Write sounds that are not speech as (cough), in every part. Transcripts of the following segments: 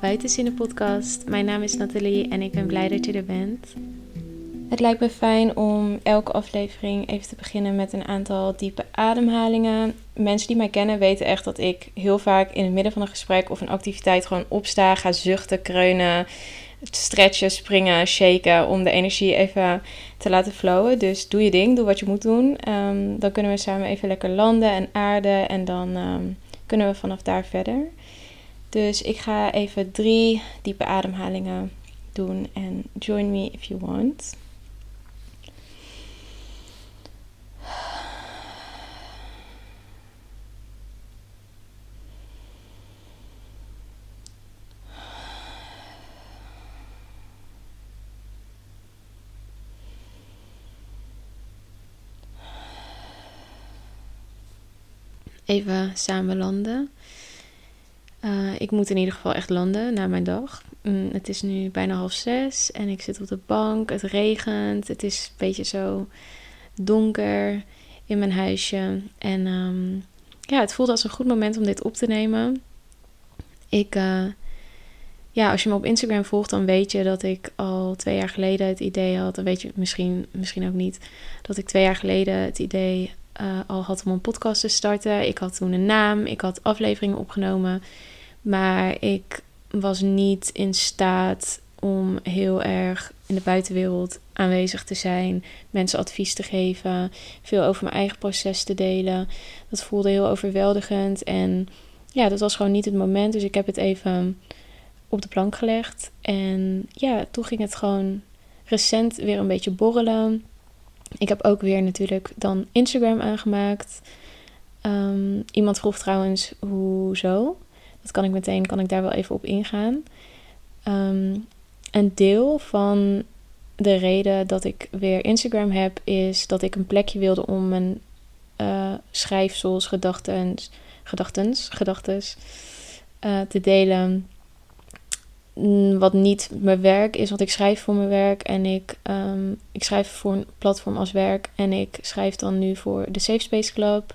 de Buitenzinnen podcast. Mijn naam is Nathalie en ik ben blij dat je er bent. Het lijkt me fijn om elke aflevering even te beginnen met een aantal diepe ademhalingen. Mensen die mij kennen weten echt dat ik heel vaak in het midden van een gesprek of een activiteit gewoon opsta, ga zuchten, kreunen, stretchen, springen, shaken om de energie even te laten flowen. Dus doe je ding, doe wat je moet doen. Ehm, dan kunnen we samen even lekker landen en aarden en dan ehm, kunnen we vanaf daar verder. Dus ik ga even drie diepe ademhalingen doen en join me if you want. Even samen landen. Uh, ik moet in ieder geval echt landen na mijn dag. Mm, het is nu bijna half zes en ik zit op de bank. Het regent. Het is een beetje zo donker in mijn huisje. En um, ja, het voelde als een goed moment om dit op te nemen. Ik, uh, ja, als je me op Instagram volgt, dan weet je dat ik al twee jaar geleden het idee had. Dan weet je misschien, misschien ook niet. Dat ik twee jaar geleden het idee uh, al had om een podcast te starten. Ik had toen een naam. Ik had afleveringen opgenomen. Maar ik was niet in staat om heel erg in de buitenwereld aanwezig te zijn, mensen advies te geven, veel over mijn eigen proces te delen. Dat voelde heel overweldigend en ja, dat was gewoon niet het moment. Dus ik heb het even op de plank gelegd. En ja, toen ging het gewoon recent weer een beetje borrelen. Ik heb ook weer natuurlijk dan Instagram aangemaakt. Um, iemand vroeg trouwens, hoezo? Dat kan ik meteen, kan ik daar wel even op ingaan. Um, een deel van de reden dat ik weer Instagram heb, is dat ik een plekje wilde om mijn uh, schrijfsels, gedachtens, gedachtens, gedachtes uh, te delen. Wat niet mijn werk is, want ik schrijf voor mijn werk en ik, um, ik schrijf voor een platform als werk en ik schrijf dan nu voor de Safe Space Club.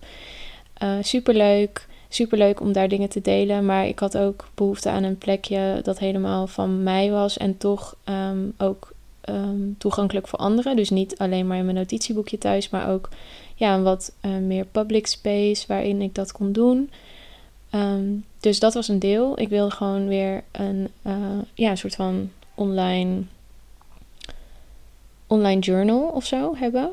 Uh, superleuk super leuk om daar dingen te delen. Maar ik had ook behoefte aan een plekje dat helemaal van mij was. En toch um, ook um, toegankelijk voor anderen. Dus niet alleen maar in mijn notitieboekje thuis, maar ook ja, een wat uh, meer public space waarin ik dat kon doen. Um, dus dat was een deel. Ik wilde gewoon weer een, uh, ja, een soort van online, online journal of zo hebben.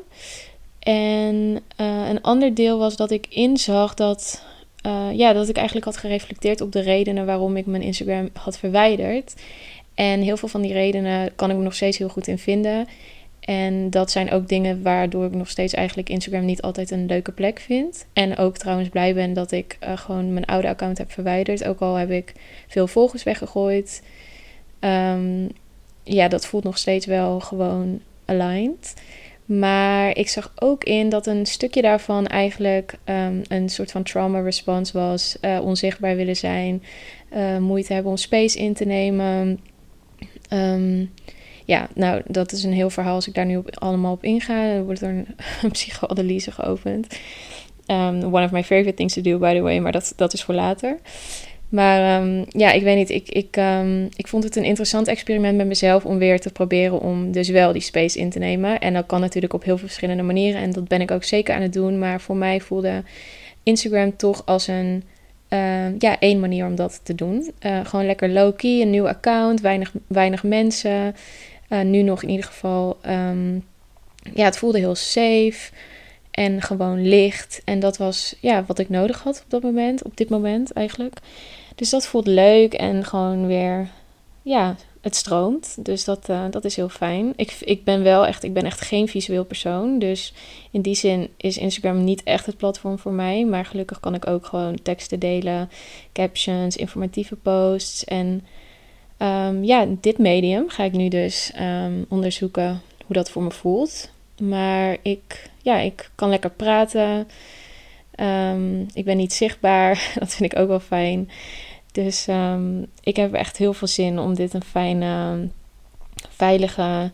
En uh, een ander deel was dat ik inzag dat uh, ja, dat ik eigenlijk had gereflecteerd op de redenen waarom ik mijn Instagram had verwijderd. En heel veel van die redenen kan ik me nog steeds heel goed in vinden. En dat zijn ook dingen waardoor ik nog steeds eigenlijk Instagram niet altijd een leuke plek vind. En ook trouwens blij ben dat ik uh, gewoon mijn oude account heb verwijderd. Ook al heb ik veel volgers weggegooid. Um, ja, dat voelt nog steeds wel gewoon aligned. Maar ik zag ook in dat een stukje daarvan eigenlijk um, een soort van trauma response was. Uh, onzichtbaar willen zijn, uh, moeite hebben om space in te nemen. Um, ja, nou, dat is een heel verhaal. Als ik daar nu op, allemaal op inga, dan wordt er een, (laughs) een psychoanalyse geopend. Um, one of my favorite things to do, by the way, maar dat, dat is voor later. Maar um, ja, ik weet niet. Ik, ik, um, ik vond het een interessant experiment met mezelf om weer te proberen om dus wel die space in te nemen. En dat kan natuurlijk op heel veel verschillende manieren. En dat ben ik ook zeker aan het doen. Maar voor mij voelde Instagram toch als een ja, één manier om dat te doen. Uh, gewoon lekker low-key, een nieuw account, weinig, weinig mensen. Uh, nu nog in ieder geval. Um, ja, het voelde heel safe en gewoon licht. En dat was ja, wat ik nodig had op dat moment, op dit moment eigenlijk. Dus dat voelt leuk en gewoon weer, ja, het stroomt. Dus dat, uh, dat is heel fijn. Ik, ik ben wel echt, ik ben echt geen visueel persoon. Dus in die zin is Instagram niet echt het platform voor mij. Maar gelukkig kan ik ook gewoon teksten delen, captions, informatieve posts. En um, ja, dit medium ga ik nu dus um, onderzoeken hoe dat voor me voelt. Maar ik, ja, ik kan lekker praten. Um, ik ben niet zichtbaar. (laughs) Dat vind ik ook wel fijn. Dus ik heb echt heel veel zin om dit een fijne, veilige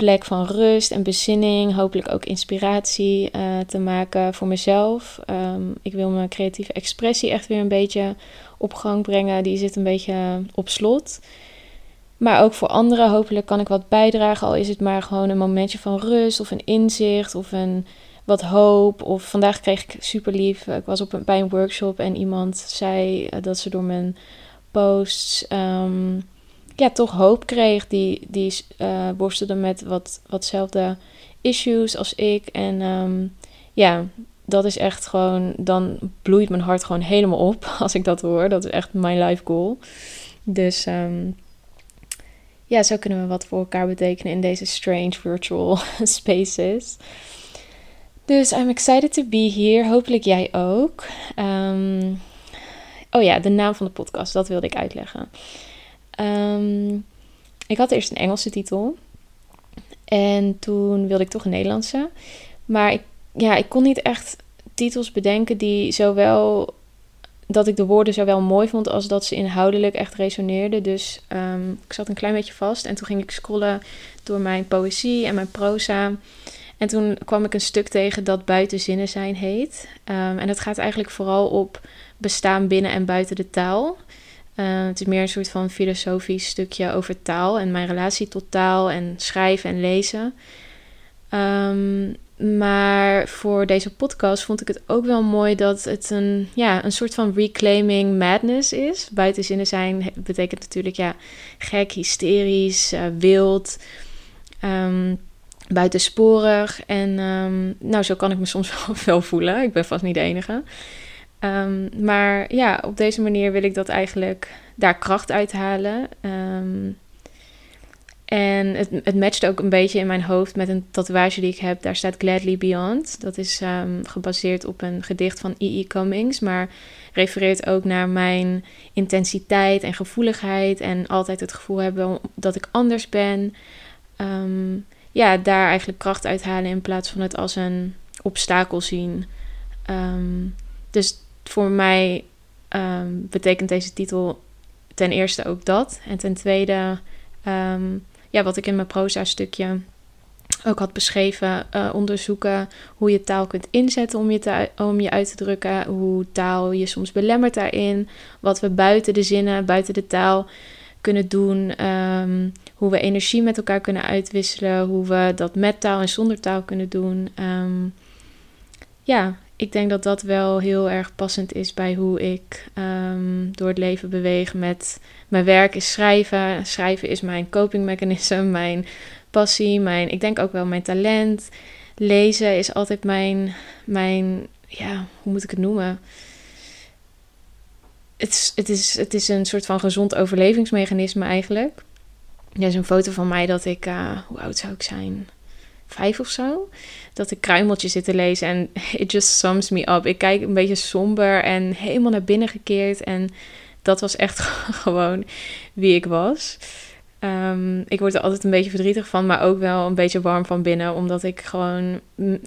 plek van rust en bezinning. Hopelijk ook inspiratie uh, te maken voor mezelf. Um, ik wil mijn creatieve expressie echt weer een beetje op gang brengen. Die zit een beetje op slot. Maar ook voor anderen, hopelijk kan ik wat bijdragen. Al is het maar gewoon een momentje van rust of een inzicht of een wat hoop. Of vandaag kreeg ik super lief. Ik was op een, bij een workshop en iemand zei eh, dat ze door mijn posts um, ja, toch hoop kreeg. Die, die uh, worstelde met wat, watzelfde issues als ik. En um, ja, dat is echt gewoon. Dan bloeit mijn hart gewoon helemaal op (laughs) als ik dat hoor. Dat is echt mijn life goal. Dus um, ja, zo kunnen we wat voor elkaar betekenen in deze strange virtual (laughs) spaces. Dus I'm excited to be here. Hopelijk jij ook. Um, oh ja, de naam van de podcast, dat wilde ik uitleggen. Um, ik had eerst een Engelse titel. En toen wilde ik toch een Nederlandse. Maar ik, ja, ik kon niet echt titels bedenken die zowel dat ik de woorden zowel mooi vond als dat ze inhoudelijk echt resoneerden. Dus um, ik zat een klein beetje vast en toen ging ik scrollen door mijn poëzie en mijn proza. En toen kwam ik een stuk tegen dat buiten zinnen zijn heet. Um, en dat gaat eigenlijk vooral op bestaan binnen en buiten de taal. Uh, het is meer een soort van filosofisch stukje over taal en mijn relatie tot taal en schrijven en lezen. Um, maar voor deze podcast vond ik het ook wel mooi dat het een, ja, een soort van reclaiming madness is. Buiten zinnen zijn betekent natuurlijk ja, gek, hysterisch, uh, wild, um, buitensporig. En um, nou, zo kan ik me soms (laughs) wel voelen. Ik ben vast niet de enige. Um, maar ja, op deze manier wil ik dat eigenlijk daar kracht uithalen. Um, en het, het matchte ook een beetje in mijn hoofd met een tatoeage die ik heb. Daar staat Gladly Beyond. Dat is um, gebaseerd op een gedicht van E.E. Cummings. Maar refereert ook naar mijn intensiteit en gevoeligheid. En altijd het gevoel hebben dat ik anders ben. Ja, daar eigenlijk kracht uithalen in plaats van het als een obstakel zien. Dus voor mij betekent deze titel ten eerste ook dat. En ten tweede ja, wat ik in mijn proza-stukje ook had beschreven, uh, onderzoeken hoe je taal kunt inzetten om je, om je uit te drukken, hoe taal je soms belemmert daarin, wat we buiten de zinnen, buiten de taal kunnen doen, um, hoe we energie met elkaar kunnen uitwisselen, hoe we dat met taal en zonder taal kunnen doen. Ja, ik denk dat dat wel heel erg passend is bij hoe ik um, door het leven beweeg met mijn werk is schrijven. Schrijven is mijn coping mechanism, (laughs) mijn passie, mijn, ik denk ook wel mijn talent. Lezen is altijd mijn, mijn ja, hoe moet ik het noemen? Het is, het, is, het is een soort van gezond overlevingsmechanisme eigenlijk. Er is een foto van mij dat ik, uh, hoe oud zou ik zijn? Vijf of zo. Dat ik kruimeltjes zit te lezen en (laughs) it just sums me up. Ik kijk een beetje somber en helemaal naar binnen gekeerd. En dat was echt (laughs) gewoon wie ik was. Um, ik word er altijd een beetje verdrietig van, maar ook wel een beetje warm van binnen. Omdat ik gewoon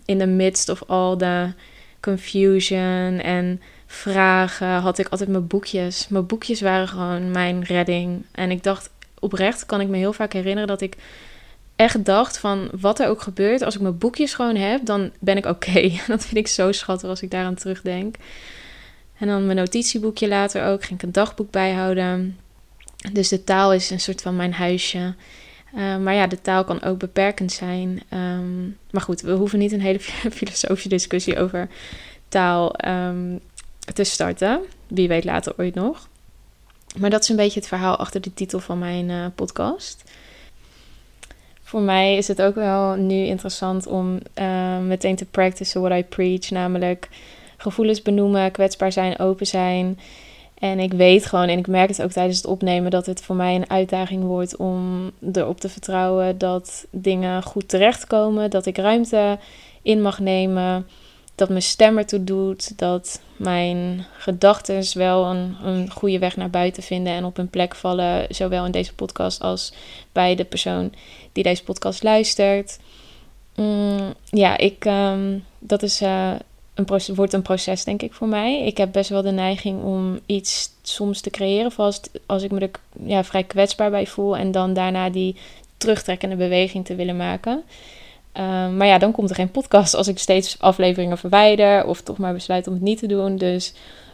in the midst of all the confusion en vragen had ik altijd mijn boekjes. Mijn boekjes waren gewoon mijn redding. En ik dacht oprecht, kan ik me heel vaak herinneren dat ik echt dacht van wat er ook gebeurt, als ik mijn boekjes gewoon heb, dan ben ik oké. (laughs) Dat vind ik zo schattig als ik daaraan terugdenk. En dan mijn notitieboekje later ook, ging ik een dagboek bijhouden. Dus de taal is een soort van mijn huisje. Uh, maar ja, de taal kan ook beperkend zijn. Um, maar goed, we hoeven niet een hele (laughs) filosofische discussie over taal um, te starten. Wie weet later ooit nog. Maar dat is een beetje het verhaal achter de titel van mijn uh, podcast voor mij is het ook wel nu interessant om uh, meteen te practicen what I preach. Namelijk gevoelens benoemen, kwetsbaar zijn, open zijn. En ik weet gewoon, en ik merk het ook tijdens het opnemen, dat het voor mij een uitdaging wordt om erop te vertrouwen dat dingen goed terechtkomen. Dat ik ruimte in mag nemen. Dat mijn stem ertoe doet. Dat mijn gedachten wel een, een goede weg naar buiten vinden en op hun plek vallen. Zowel in deze podcast als bij de persoon die deze podcast luistert. Mm, ja, ik, um, dat is, uh, een wordt een proces, denk ik, voor mij. Ik heb best wel de neiging om iets soms te creëren, vast als ik me er ja, vrij kwetsbaar bij voel. En dan daarna die terugtrekkende beweging te willen maken. Ehm, maar ja, dan komt er geen podcast als ik steeds afleveringen verwijder of toch maar besluit om het niet te doen. Dus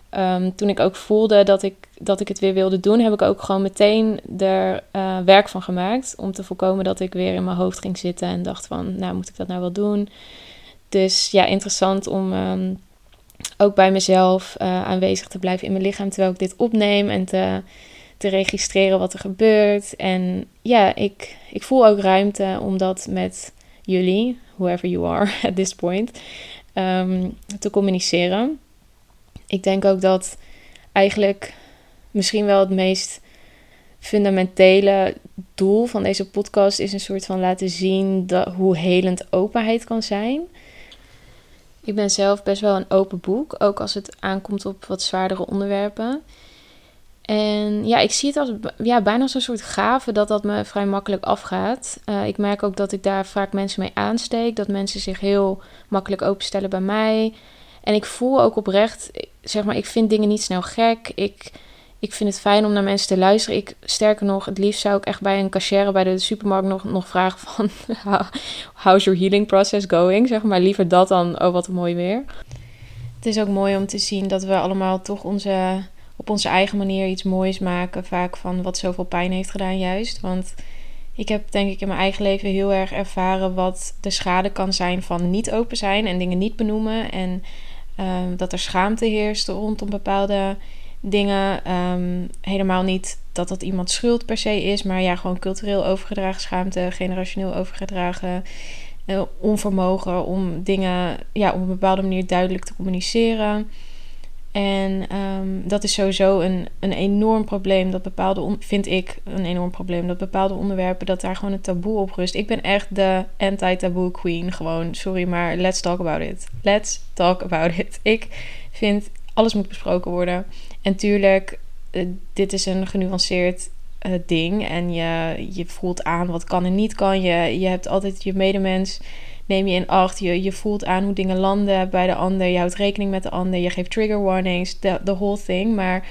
ehm, toen ik ook voelde dat ik, dat ik het weer wilde doen, heb ik ook gewoon meteen er uh, werk van gemaakt. Om te voorkomen dat ik weer in mijn hoofd ging zitten en dacht van, nou moet ik dat nou wel doen? Dus ja, interessant om ehm, ook bij mezelf uh, aanwezig te blijven in mijn lichaam terwijl ik dit opneem en te, te registreren wat er gebeurt. En ja, ik, ik voel ook ruimte om dat met jullie, whoever you are (laughs) at this point, um, te communiceren. Ik denk ook dat eigenlijk misschien wel het meest fundamentele doel van deze podcast is een soort van laten zien dat, hoe helend openheid kan zijn. Ik ben zelf best wel een open boek, ook als het aankomt op wat zwaardere onderwerpen. En ja, ik zie het als ja, bijna als een soort gave dat dat me vrij makkelijk afgaat. Uh, ik merk ook dat ik daar vaak mensen mee aansteek. Dat mensen zich heel makkelijk openstellen bij mij. En ik voel ook oprecht, zeg maar, ik vind dingen niet snel gek. Ik, ik vind het fijn om naar mensen te luisteren. Ik, sterker nog, het liefst zou ik echt bij een cashier bij de supermarkt nog, nog vragen van... (laughs) How's your healing process going? Zeg maar, liever dat dan, oh wat een mooi weer. Het is ook mooi om te zien dat we allemaal toch onze op onze eigen manier iets moois maken. Vaak van wat zoveel pijn heeft gedaan, juist. Want ik heb denk ik in mijn eigen leven heel erg ervaren wat de schade kan zijn van niet open zijn en dingen niet benoemen. En ehm, dat er schaamte heerst rondom bepaalde dingen. Ehm, helemaal niet dat dat iemand schuld per se is, maar ja, gewoon cultureel overgedragen schaamte, generationeel overgedragen. Uh, onvermogen om dingen ja, op een bepaalde manier duidelijk te communiceren. En ehm, dat is sowieso een, een enorm probleem. Dat bepaalde, vind ik een enorm probleem. Dat bepaalde onderwerpen, dat daar gewoon een taboe op rust. Ik ben echt de anti-taboe queen. Gewoon, sorry, maar let's talk about it. Let's talk about it. Ik vind, alles moet besproken worden. En tuurlijk, uh, dit is een genuanceerd uh, ding. En je, je voelt aan wat kan en niet kan. Je, je hebt altijd je medemens neem je in acht. Je, je voelt aan hoe dingen landen bij de ander. Je houdt rekening met de ander. Je geeft trigger warnings. De, the whole thing. Maar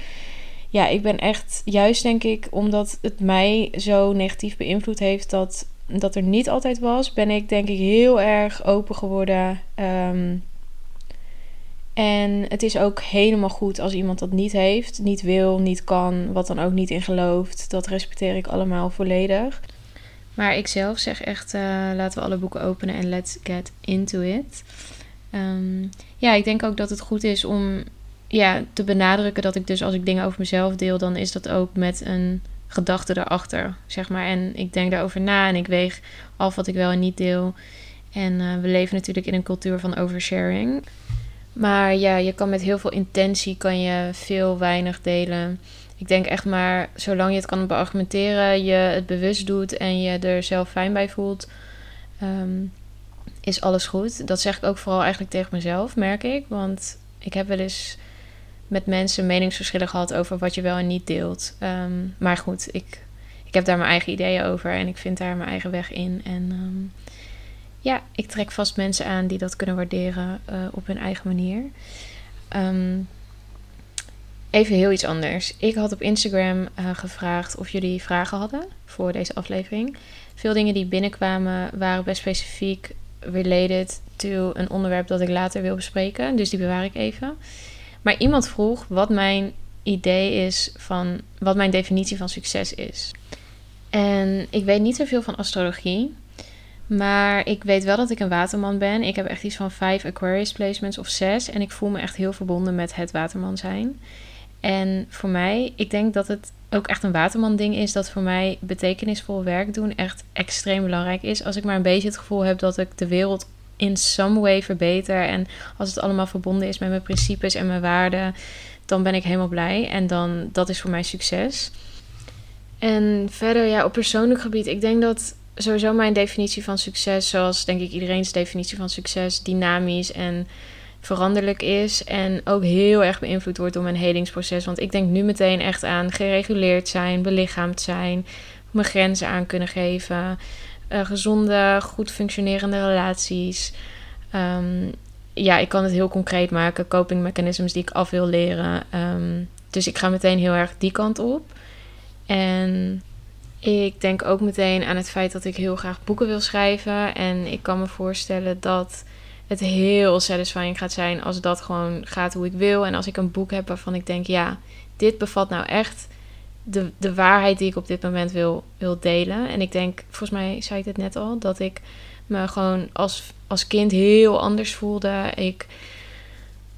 ja, ik ben echt juist denk ik, omdat het mij zo negatief beïnvloed heeft dat dat er niet altijd was, ben ik denk ik heel erg open geworden. Ehm, en het is ook helemaal goed als iemand dat niet heeft, niet wil, niet kan, wat dan ook niet in gelooft. Dat respecteer ik allemaal volledig. Maar ik zelf zeg echt, uh, laten we alle boeken openen en let's get into it. Ehm, ja, ik denk ook dat het goed is om ja, te benadrukken dat ik dus als ik dingen over mezelf deel, dan is dat ook met een gedachte erachter, zeg maar. En ik denk daarover na en ik weeg af wat ik wel en niet deel. En uh, we leven natuurlijk in een cultuur van oversharing. Maar ja, je kan met heel veel intentie kan je veel weinig delen ik denk echt maar, zolang je het kan beargumenteren, je het bewust doet en je er zelf fijn bij voelt, ehm, is alles goed. Dat zeg ik ook vooral eigenlijk tegen mezelf, merk ik. Want ik heb wel eens met mensen meningsverschillen gehad over wat je wel en niet deelt. Ehm, maar goed, ik, ik heb daar mijn eigen ideeën over en ik vind daar mijn eigen weg in. En um, ja, ik trek vast mensen aan die dat kunnen waarderen uh, op hun eigen manier. Um, Even heel iets anders. Ik had op Instagram uh, gevraagd of jullie vragen hadden voor deze aflevering. Veel dingen die binnenkwamen waren best specifiek related to een onderwerp dat ik later wil bespreken. Dus die bewaar ik even. Maar iemand vroeg wat mijn idee is van wat mijn definitie van succes is. En ik weet niet zoveel van astrologie. Maar ik weet wel dat ik een waterman ben. Ik heb echt iets van vijf Aquarius placements of zes. En ik voel me echt heel verbonden met het waterman zijn. En voor mij, ik denk dat het ook echt een waterman-ding is. Dat voor mij betekenisvol werk doen echt extreem belangrijk is. Als ik maar een beetje het gevoel heb dat ik de wereld in some way verbeter. En als het allemaal verbonden is met mijn principes en mijn waarden, dan ben ik helemaal blij. En dan, dat is voor mij succes. En verder, ja, op persoonlijk gebied, ik denk dat sowieso mijn definitie van succes, zoals denk ik iedereen's definitie van succes, dynamisch en veranderlijk is. En ook heel erg beïnvloed wordt door mijn helingsproces. Want ik denk nu meteen echt aan gereguleerd zijn, belichaamd zijn, mijn grenzen aan kunnen geven. Uh, gezonde, goed functionerende relaties. Ehm, ja, ik kan het heel concreet maken. Coping mechanisms die ik af wil leren. Um, dus ik ga meteen heel erg die kant op. En Ik denk ook meteen aan het feit dat ik heel graag boeken wil schrijven. En ik kan me voorstellen dat het heel satisfying gaat zijn als dat gewoon gaat hoe ik wil. En als ik een boek heb waarvan ik denk, ja, dit bevat nou echt de, de waarheid die ik op dit moment wil, wil delen. En ik denk, volgens mij zei ik het net al, dat ik me gewoon als, als kind heel anders voelde. Ik,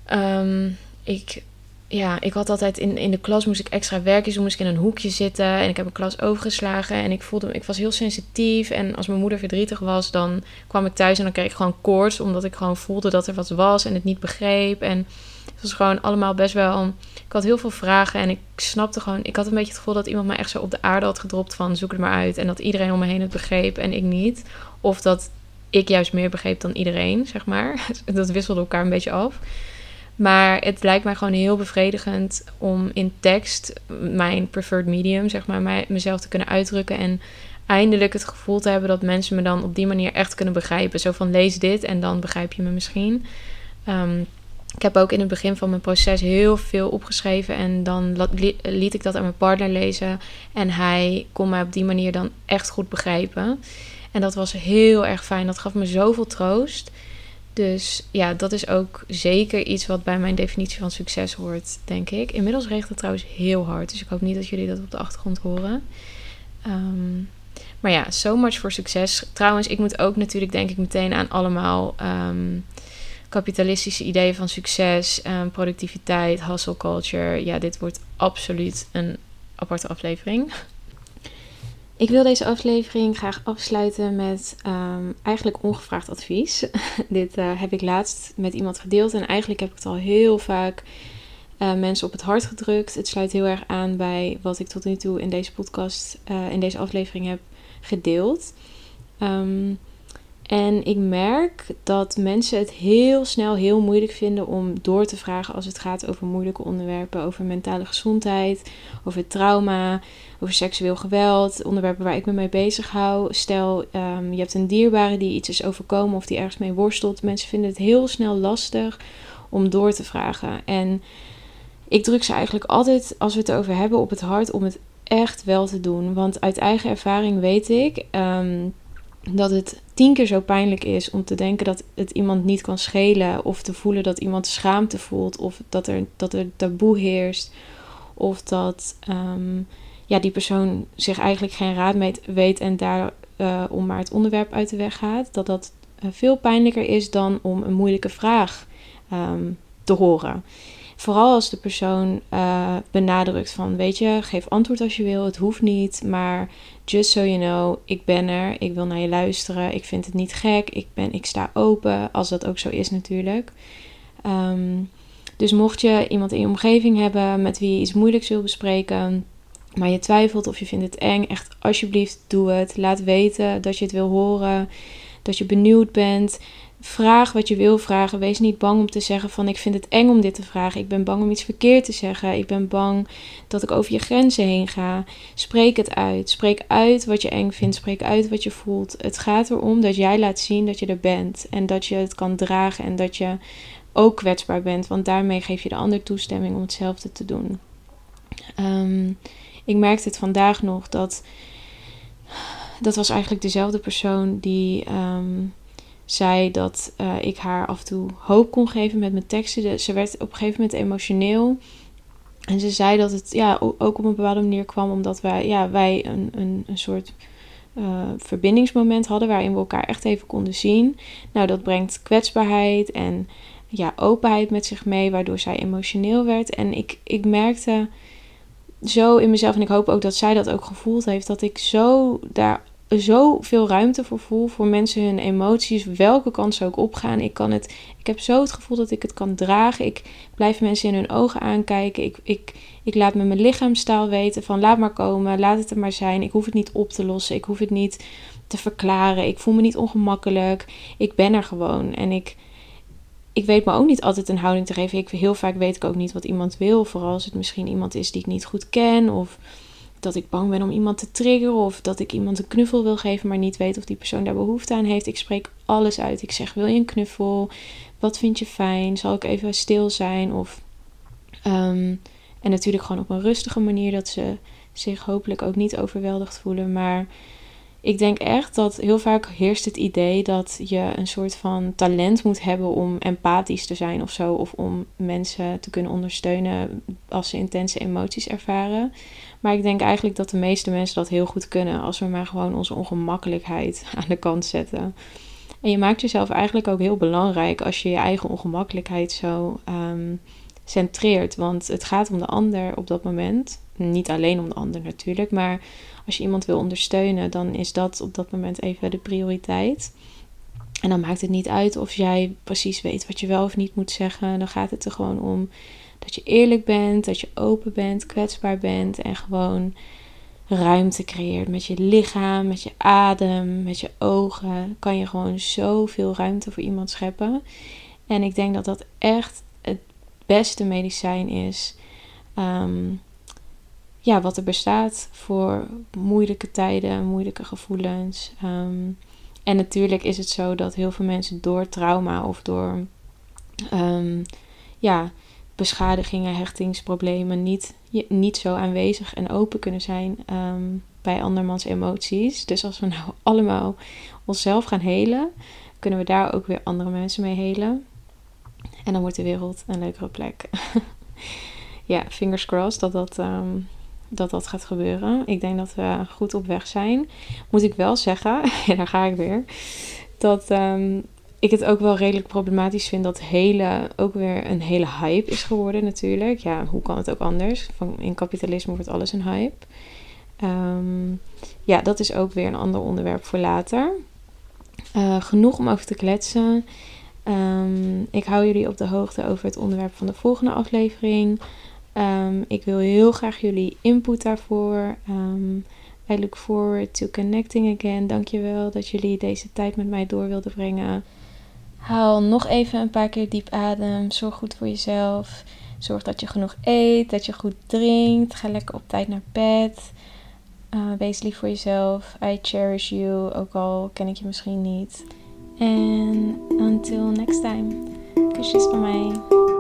ehm, ik ja, ik had altijd in, in de klas moest ik extra werken. Dus moest ik in een hoekje zitten. En ik heb een klas overgeslagen. En ik voelde ik was heel sensitief. En als mijn moeder verdrietig was, dan kwam ik thuis en dan kreeg ik gewoon koorts. Omdat ik gewoon voelde dat er wat was en het niet begreep. En het was gewoon allemaal best wel. Ik had heel veel vragen. En ik snapte gewoon. Ik had een beetje het gevoel dat iemand mij echt zo op de aarde had gedropt van zoek het maar uit. En dat iedereen om me heen het begreep en ik niet. Of dat ik juist meer begreep dan iedereen, zeg maar. (laughs) Dat wisselde elkaar een beetje af. Maar het lijkt mij gewoon heel bevredigend om in tekst, mijn preferred medium, zeg maar, mezelf te kunnen uitdrukken. En eindelijk het gevoel te hebben dat mensen me dan op die manier echt kunnen begrijpen. Zo van lees dit en dan begrijp je me misschien. Ehm, ik heb ook in het begin van mijn proces heel veel opgeschreven en dan liet ik dat aan mijn partner lezen. En hij kon mij op die manier dan echt goed begrijpen. En dat was heel erg fijn. Dat gaf me zoveel troost. Dus ja, dat is ook zeker iets wat bij mijn definitie van succes hoort, denk ik. Inmiddels regent het trouwens heel hard, dus ik hoop niet dat jullie dat op de achtergrond horen. Ehm, maar ja, so much voor succes. Trouwens, ik moet ook natuurlijk, denk ik, meteen aan allemaal ehm, kapitalistische ideeën van succes, um, productiviteit, hustle culture. Ja, dit wordt absoluut een aparte aflevering. Ik wil deze aflevering graag afsluiten met ehm, eigenlijk ongevraagd advies. (laughs) Dit uh, heb ik laatst met iemand gedeeld en eigenlijk heb ik het al heel vaak uh, mensen op het hart gedrukt. Het sluit heel erg aan bij wat ik tot nu toe in deze podcast, uh, in deze aflevering heb gedeeld. Um, en ik merk dat mensen het heel snel heel moeilijk vinden om door te vragen als het gaat over moeilijke onderwerpen, over mentale gezondheid, over trauma, over seksueel geweld, onderwerpen waar ik me mee bezig hou. Stel, um, je hebt een dierbare die iets is overkomen of die ergens mee worstelt. Mensen vinden het heel snel lastig om door te vragen. En ik druk ze eigenlijk altijd, als we het over hebben, op het hart om het echt wel te doen. Want uit eigen ervaring weet ik. Um, dat het tien keer zo pijnlijk is om te denken dat het iemand niet kan schelen. Of te voelen dat iemand schaamte voelt. Of dat er, dat er taboe heerst. Of dat um, ja, die persoon zich eigenlijk geen raad mee weet en daar uh, om maar het onderwerp uit de weg gaat. Dat dat uh, veel pijnlijker is dan om een moeilijke vraag um, te horen. Vooral als de persoon uh, benadrukt van, weet je, geef antwoord als je wil, het hoeft niet, maar just so you know, ik ben er, ik wil naar je luisteren, ik vind het niet gek, ik, ben, ik sta open, als dat ook zo is natuurlijk. Um, dus mocht je iemand in je omgeving hebben met wie je iets moeilijks wil bespreken, maar je twijfelt of je vindt het eng, echt alsjeblieft doe het. Laat weten dat je het wil horen, dat je benieuwd bent. Vraag wat je wil vragen. Wees niet bang om te zeggen van ik vind het eng om dit te vragen. Ik ben bang om iets verkeerd te zeggen. Ik ben bang dat ik over je grenzen heen ga. Spreek het uit. Spreek uit wat je eng vindt. Spreek uit wat je voelt. Het gaat erom dat jij laat zien dat je er bent. En dat je het kan dragen. En dat je ook kwetsbaar bent. Want daarmee geef je de ander toestemming om hetzelfde te doen. Um, ik merkte het vandaag nog dat. Dat was eigenlijk dezelfde persoon die. Um, zei dat uh, ik haar af en toe hoop kon geven met mijn teksten. Ze werd op een gegeven moment emotioneel. En ze zei dat het ja, ook op een bepaalde manier kwam omdat wij, ja, wij een, een, een soort uh, verbindingsmoment hadden waarin we elkaar echt even konden zien. Nou, dat brengt kwetsbaarheid en ja, openheid met zich mee, waardoor zij emotioneel werd. En ik, ik merkte zo in mezelf, en ik hoop ook dat zij dat ook gevoeld heeft, dat ik zo daar zoveel ruimte voor voel voor mensen hun emoties, welke kant ze ook opgaan. Ik kan het, ik heb zo het gevoel dat ik het kan dragen. Ik blijf mensen in hun ogen aankijken. Ik, ik, ik laat me mijn lichaamstaal weten van laat maar komen, laat het er maar zijn. Ik hoef het niet op te lossen. Ik hoef het niet te verklaren. Ik voel me niet ongemakkelijk. Ik ben er gewoon en ik ik weet me ook niet altijd een houding te geven. Ik, heel vaak weet ik ook niet wat iemand wil. Vooral als het misschien iemand is die ik niet goed ken. Of dat ik bang ben om iemand te triggeren. Of dat ik iemand een knuffel wil geven, maar niet weet of die persoon daar behoefte aan heeft. Ik spreek alles uit. Ik zeg: Wil je een knuffel? Wat vind je fijn? Zal ik even stil zijn? Of, um, en natuurlijk gewoon op een rustige manier dat ze zich hopelijk ook niet overweldigd voelen. Maar ik denk echt dat heel vaak heerst het idee dat je een soort van talent moet hebben om empathisch te zijn of zo. Of om mensen te kunnen ondersteunen als ze intense emoties ervaren. Maar ik denk eigenlijk dat de meeste mensen dat heel goed kunnen als we maar gewoon onze ongemakkelijkheid (laughs) aan de kant zetten. En je maakt jezelf eigenlijk ook heel belangrijk als je je eigen ongemakkelijkheid zo um, centreert. Want het gaat om de ander op dat moment. Niet alleen om de ander natuurlijk, maar als je iemand wil ondersteunen, dan is dat op dat moment even de prioriteit. En dan maakt het niet uit of jij precies weet wat je wel of niet moet zeggen. Dan gaat het er gewoon om dat je eerlijk bent, dat je open bent, kwetsbaar bent en gewoon ruimte creëert met je lichaam, met je adem, met je ogen. Kan je gewoon zoveel ruimte voor iemand scheppen. En ik denk dat dat echt het beste medicijn is. Ehm, ja, wat er bestaat voor moeilijke tijden, moeilijke gevoelens. Ehm, en natuurlijk is het zo dat heel veel mensen door trauma of door um, ja, beschadigingen, hechtingsproblemen niet, niet zo aanwezig en open kunnen zijn um, bij andermans emoties. Dus als we nou (laughs) allemaal onszelf gaan helen, kunnen we daar ook weer andere mensen mee helen. En dan wordt de wereld een leukere plek. (laughs) ja, fingers crossed dat dat, dat dat gaat gebeuren. Ik denk dat we goed op weg zijn. Moet ik wel zeggen, (laughs) en daar ga ik weer, dat um, ik het ook wel redelijk problematisch vind dat hele ook weer een hele hype is geworden natuurlijk. Ja, hoe kan het ook anders? Van, in kapitalisme wordt alles een hype. Um, ja, dat is ook weer een ander onderwerp voor later. Uh, genoeg om over te kletsen. Um, ik hou jullie op de hoogte over het onderwerp van de volgende aflevering. Um, ik wil heel graag jullie input daarvoor. I look forward to connecting again. Dankjewel dat jullie deze tijd met mij door wilden brengen. Haal nog even een paar keer diep adem. Zorg goed voor jezelf. Zorg dat je genoeg eet, dat je goed drinkt. Ga lekker op tijd naar bed. Uh, wees lief voor jezelf. I cherish you, ook al ken ik je misschien niet. En until next time. Kusjes van mij.